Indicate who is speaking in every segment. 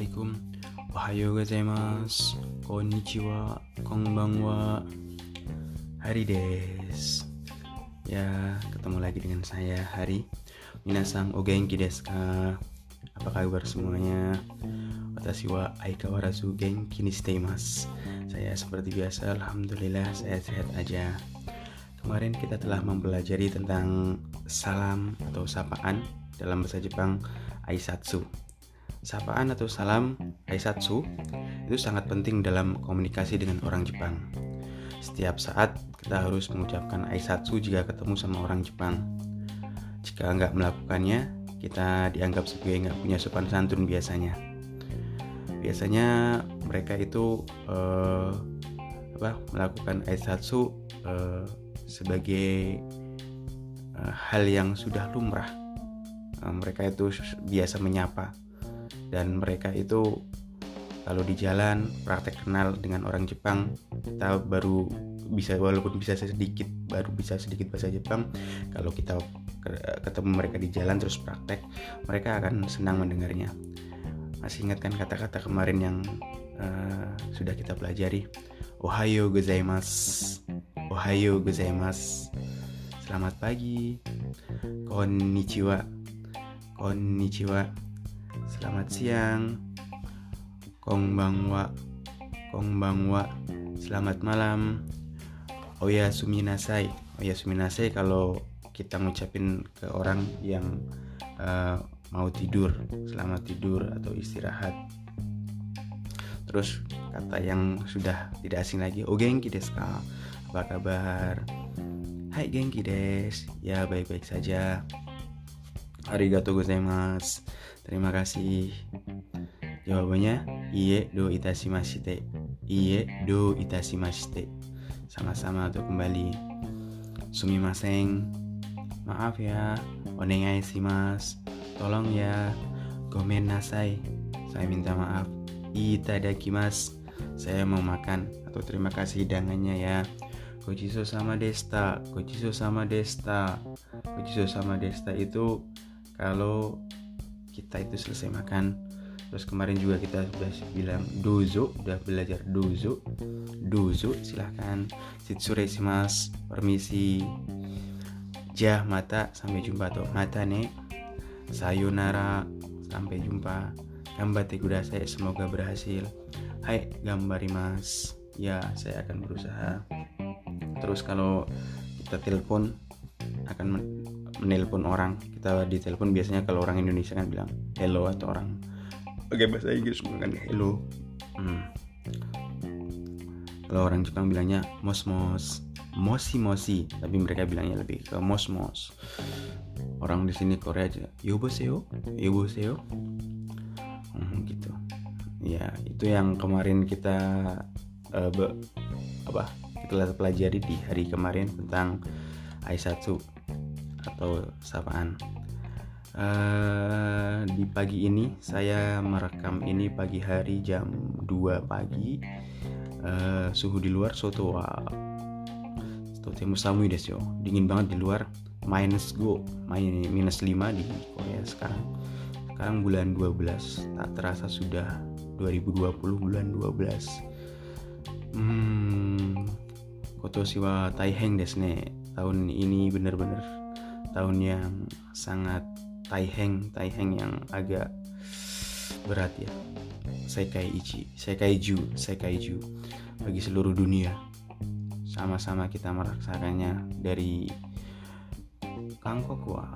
Speaker 1: Assalamualaikum. Ohayo gozaimasu Konnichiwa Konbanwa. Hari des. Ya ketemu lagi dengan saya Hari Minasang o genki desu ka Apa kabar semuanya? Watashi wa aikawarazu genki ni shiteimasu Saya seperti biasa Alhamdulillah saya sehat aja. Kemarin kita telah mempelajari tentang salam atau sapaan dalam bahasa Jepang Aisatsu Sapaan atau salam Aisatsu itu sangat penting dalam komunikasi dengan orang Jepang. Setiap saat kita harus mengucapkan Aisatsu jika ketemu sama orang Jepang. Jika nggak melakukannya, kita dianggap sebagai nggak punya sopan santun biasanya. Biasanya mereka itu uh, apa melakukan Aisatsu uh, sebagai uh, hal yang sudah lumrah. Uh, mereka itu biasa menyapa dan mereka itu kalau di jalan praktek kenal dengan orang Jepang. Kita baru bisa walaupun bisa sedikit baru bisa sedikit bahasa Jepang kalau kita ketemu mereka di jalan terus praktek mereka akan senang mendengarnya. Masih ingat kan kata-kata kemarin yang uh, sudah kita pelajari? Ohayo gozaimasu. Ohayo gozaimasu. Selamat pagi. Konnichiwa. Konnichiwa Selamat siang. Kongbangwa. Kongbangwa. Selamat malam. Oya suminasai. Oya suminasai kalau kita ngucapin ke orang yang uh, mau tidur, selamat tidur atau istirahat. Terus kata yang sudah tidak asing lagi, oh desu ka? Apa kabar? Hai genki des. Ya baik-baik saja. Arigatou gozaimasu. Terima kasih. Jawabannya iye do itashimashite. Iye do itashimashite. Sama-sama untuk kembali. Sumimasen. Maaf ya. Onegai shimasu. Tolong ya. Gomen nasai. Saya minta maaf. Itadakimasu. Saya mau makan atau terima kasih hidangannya ya. Gojiso sama desta. Gojiso sama desta. Gojiso sama desta itu kalau kita itu selesai makan terus kemarin juga kita sudah bilang dozo udah belajar dozo. Dozo silahkan. Sitsure simas permisi. Jah mata. Sampai jumpa tuh mata nih sayonara. Sampai jumpa. Gambate kudasai semoga berhasil. Hai gambari mas ya saya akan berusaha. Terus kalau kita telepon akan menelpon orang. Kita di telepon biasanya kalau orang Indonesia kan bilang hello atau orang pakai bahasa Inggris kan hello. Hmm. kalau orang Jepang bilangnya mos mos. Mosi mosi. Tapi mereka bilangnya lebih ke mos mos. Orang di sini Korea aja yoboseo yoboseo hmm, gitu. Ya itu yang kemarin kita uh, be, apa kita pelajari di hari kemarin tentang Aisatsu atau sapaan. Uh, di pagi ini saya merekam ini pagi hari jam 2 pagi. Uh, suhu di luar soto wa totemu samui desu. Dingin banget di luar. Minus go, minus 5 di Korea sekarang. Sekarang bulan 12, tak terasa sudah 2020 bulan 12. Hmm, kotoshi wa taiheng desu ne. Tahun ini bener-bener tahun yang sangat taiheng taiheng yang agak berat ya. Sekai Ichi Sekaiju Sekaiju bagi seluruh dunia sama-sama kita merasakannya dari Kangkok wa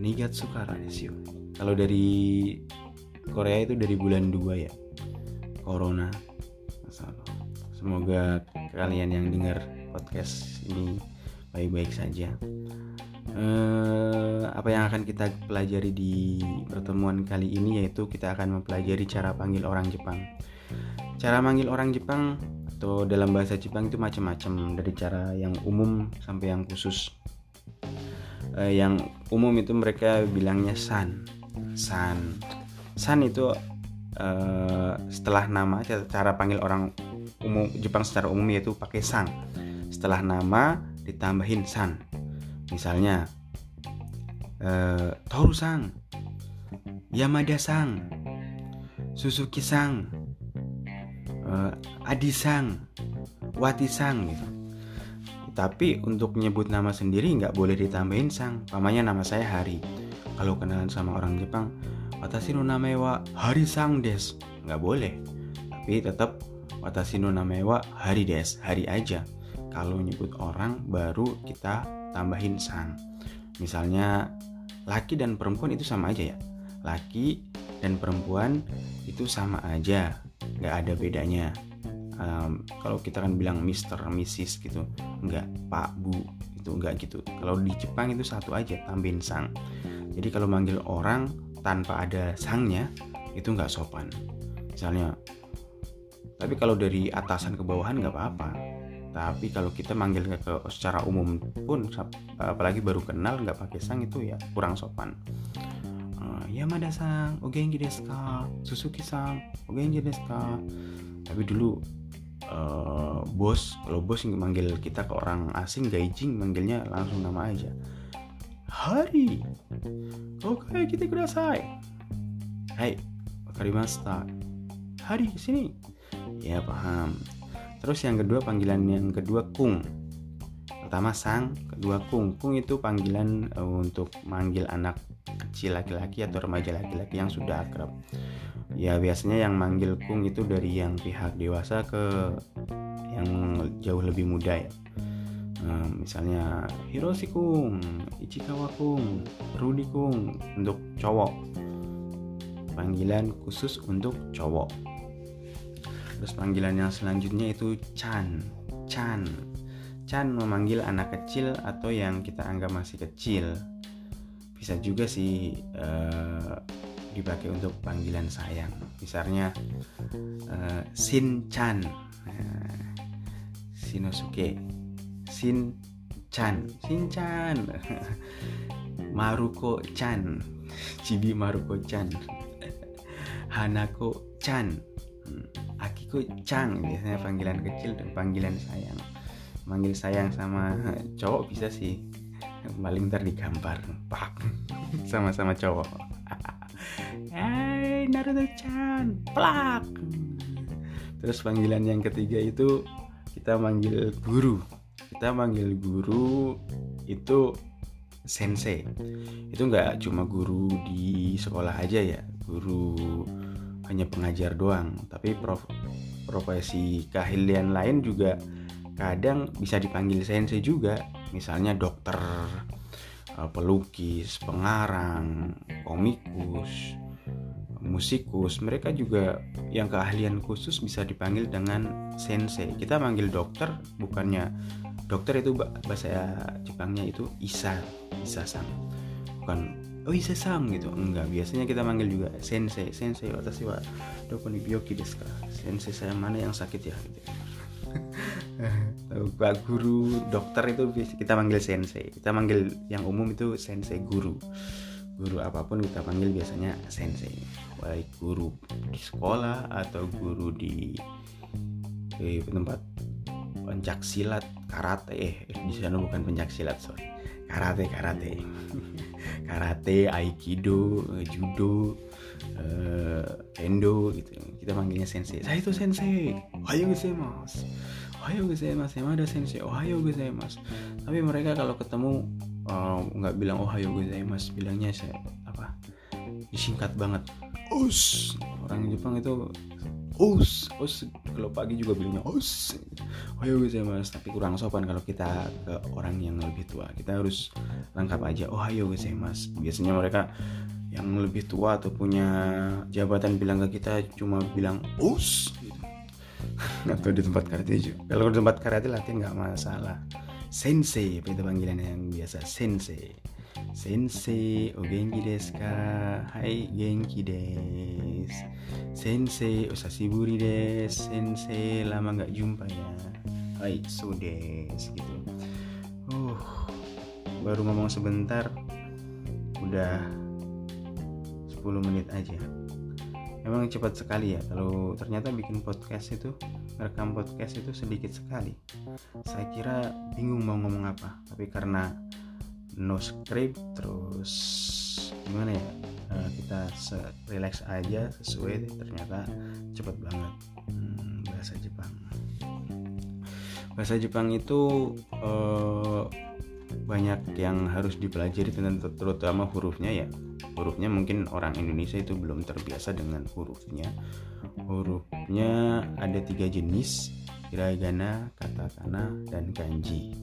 Speaker 1: Nigatsu kara desu. Kalau dari Korea itu dari bulan 2 ya Corona. Semoga kalian yang dengar podcast ini baik-baik saja eh, apa yang akan kita pelajari di pertemuan kali ini yaitu kita akan mempelajari cara panggil orang Jepang. Cara manggil orang Jepang atau dalam bahasa Jepang itu macam-macam dari cara yang umum sampai yang khusus. Eh, yang umum itu mereka bilangnya san, san, san itu eh, setelah nama cara panggil orang umum Jepang secara umum yaitu pakai sang. Setelah nama ditambahin san Misalnya, uh, Toru-sang, Yamada-sang, Suzuki Sang uh, Adi Sang Wati Sang gitu. Tapi untuk nyebut nama sendiri nggak boleh ditambahin sang pamannya nama saya Hari. Kalau kenalan sama orang Jepang watashi no name Hari Sang des. Nggak boleh. Tapi tetap watashi no name Hari des. Hari aja. Kalau nyebut orang baru kita tambahin sang. Misalnya laki dan perempuan itu sama aja ya? Laki dan perempuan itu sama aja nggak ada bedanya. Um, kalau kita kan bilang Mister Mrs gitu nggak Pak Bu itu nggak gitu. Kalau di Jepang itu satu aja tambahin sang. Jadi kalau manggil orang tanpa ada sangnya itu nggak sopan. Misalnya tapi kalau dari atasan ke bawahan nggak apa-apa tapi kalau kita manggil ke, secara umum pun apalagi baru kenal nggak pakai sang itu ya kurang sopan. Uh, Yamada sang ogenki desu ka Suzuki sang ogenki desu ka tapi dulu uh, bos kalau bos manggil kita ke orang asing gaijing manggilnya langsung nama aja. Hari oke kita kudasai Hai wakarimashita Hari sini. Ya paham Terus yang kedua panggilan yang kedua kung. Pertama sang, kedua kung. Kung itu panggilan uh, untuk manggil anak kecil laki-laki atau remaja laki-laki yang sudah akrab. Ya biasanya yang manggil kung itu dari yang pihak dewasa ke yang jauh lebih muda ya. Uh, misalnya Hiroshi Kung, Ichikawa Kung, Rudy Kung untuk cowok. Panggilan khusus untuk cowok terus panggilan yang selanjutnya itu Chan. Chan. Chan memanggil anak kecil atau yang kita anggap masih kecil. Bisa juga sih uh, dipakai untuk panggilan sayang. Misalnya uh, Shin Chan. Uh, Shinosuke. Shin Chan. Shin Chan. Maruko Chan. Chibi Maruko Chan. Hanako Chan. Akiko Chang biasanya panggilan kecil dan panggilan sayang. Manggil sayang sama cowok bisa sih. Paling ntar digambar pak. Sama-sama cowok. Hai Naruto Chan plak. Terus panggilan yang ketiga itu kita manggil guru. Kita manggil guru itu sensei. Itu nggak cuma guru di sekolah aja ya. Guru hanya pengajar doang tapi prof, profesi keahlian lain juga kadang bisa dipanggil sensei juga. Misalnya dokter eh, pelukis pengarang komikus musikus mereka juga yang keahlian khusus bisa dipanggil dengan sensei kita manggil dokter bukannya dokter itu bahasa Jepangnya itu isa isa sang bukan oh iya sang gitu. Enggak biasanya kita manggil juga sensei. Sensei watashi wa doko ni byoki desu ka? Sensei saya mana yang sakit ya? Gitu. Pak guru dokter itu kita manggil sensei. Kita manggil yang umum itu sensei guru. Guru apa pun kita panggil biasanya sensei. Baik guru di sekolah atau guru di, di tempat pencak silat karate. Eh di sana bukan pencak silat sorry. Karate karate karate aikido judo uh, gitu. Kita manggilnya sensei. Saya itu sensei. Ayo mas ayo mas emang ada sensei. Ayo mas tapi mereka kalau ketemu eh, nggak uh, bilang oh ayo mas bilangnya saya apa? Disingkat banget. Us. Orang Jepang itu us. Us kalau pagi juga bilangnya us ayo guys ya mas. Tapi kurang sopan kalau kita ke orang yang lebih tua. Kita harus lengkap aja. Oh ayo guys ya mas. Biasanya mereka yang lebih tua atau punya jabatan bilang ke kita cuma bilang us. Gitu. atau di tempat karate juga. Kalau di tempat karate latihan nggak masalah sensei itu panggilan yang biasa sensei Sensei, o genki desu ka? Hai, genki desu. Sensei, osasiburi desu. Sensei, lama nggak jumpa ya. Hai, so desu gitu. Uh, baru ngomong sebentar, udah 10 menit aja. Emang cepat sekali ya kalau ternyata bikin podcast itu rekam podcast itu sedikit sekali. Saya kira bingung mau ngomong apa, tapi karena no script terus gimana ya uh, kita relax aja sesuai ternyata cepet banget. Hmm, bahasa Jepang. Bahasa Jepang itu uh, banyak yang harus dipelajari terutama hurufnya ya hurufnya mungkin orang Indonesia itu belum terbiasa dengan hurufnya. Hurufnya ada tiga jenis hiragana, katakana, dan kanji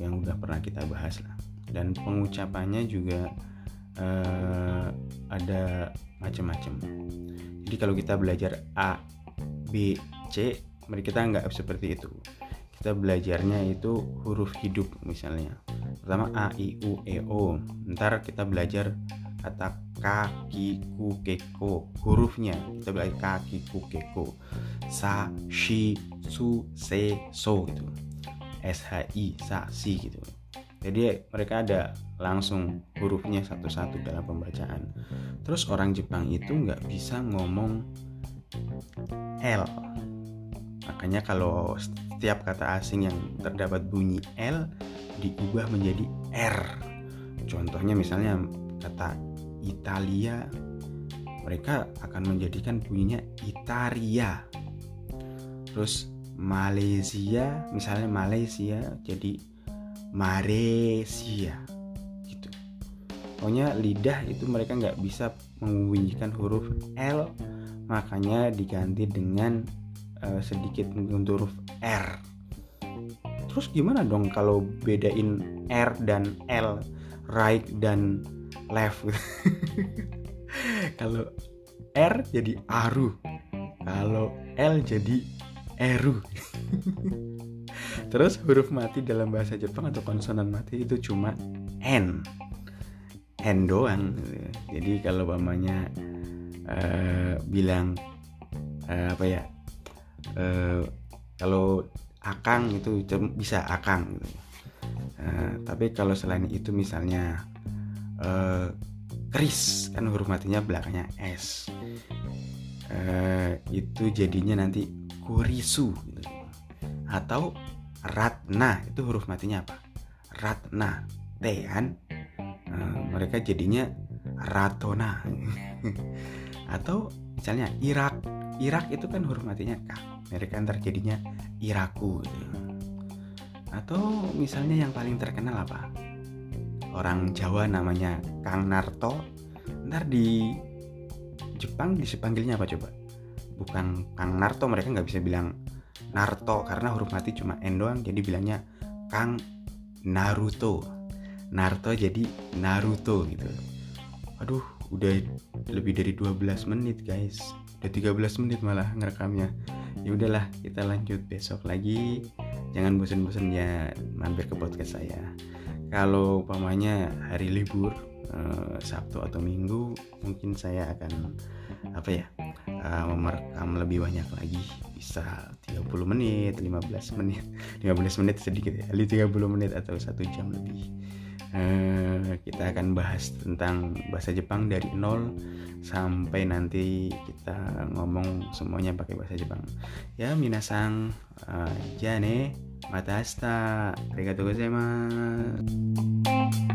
Speaker 1: yang udah pernah kita bahas lah. Dan pengucapannya juga uh, ada macam-macam jadi kalau kita belajar A B C mereka kita nggak seperti itu. Kita belajarnya itu huruf hidup misalnya. Pertama a i u e o. Ntar kita belajar kata kaki ku keko hurufnya. Kita belajar kaki ku keko. Sa shi su se so gitu. S h i sa si gitu. Jadi mereka ada langsung hurufnya satu-satu dalam pembacaan. Terus orang Jepang itu nggak bisa ngomong L. Makanya kalau setiap kata asing yang terdapat bunyi L diubah menjadi R. Contohnya misalnya kata Italia, mereka akan menjadikan bunyinya Italia. Terus Malaysia, misalnya Malaysia jadi Malaysia gitu. Pokoknya lidah itu mereka nggak bisa membunyikan huruf L, makanya diganti dengan uh, sedikit huruf R. Terus gimana dong kalau bedain R dan L, right dan left? kalau R jadi aru, kalau L jadi eru. Terus huruf mati dalam bahasa Jepang atau konsonan mati itu cuma N. N doang. Jadi kalau pamannya uh, bilang uh, apa ya? Uh, kalau akang itu bisa akang gitu. Uh, tapi kalau selain itu misalnya uh, keris kan huruf matinya belakangnya s. Uh, itu jadinya nanti kurisu gitu. atau ratna itu huruf matinya apa? Ratna. T kan? Uh, mereka jadinya ratona. Atau misalnya Irak. Irak itu kan huruf matinya k. Mereka ntar jadinya Iraku gitu. atau misalnya yang paling terkenal apa orang Jawa namanya Kang Narto. Ntar di Jepang disepanggilnya apa coba? Bukan Kang Narto mereka nggak bisa bilang Narto karena huruf mati cuma N doang jadi bilangnya Kang Naruto. Naruto jadi Naruto gitu. Aduh udah lebih dari 12 menit guys. Udah 13 menit malah ngerekamnya. Ya udahlah kita lanjut besok lagi. Jangan bosan-bosan ya mampir ke podcast saya kalau umpamanya hari libur eh, Sabtu atau Minggu mungkin saya akan apa ya uh, merekam lebih banyak lagi. Bisa 30 menit 15 menit 15 menit sedikit ya 30 menit atau satu jam lebih. Uh, kita akan bahas tentang bahasa Jepang dari nol sampai nanti kita ngomong semuanya pakai bahasa Jepang. Ya minasang uh, jane また明日。ありがとうございます。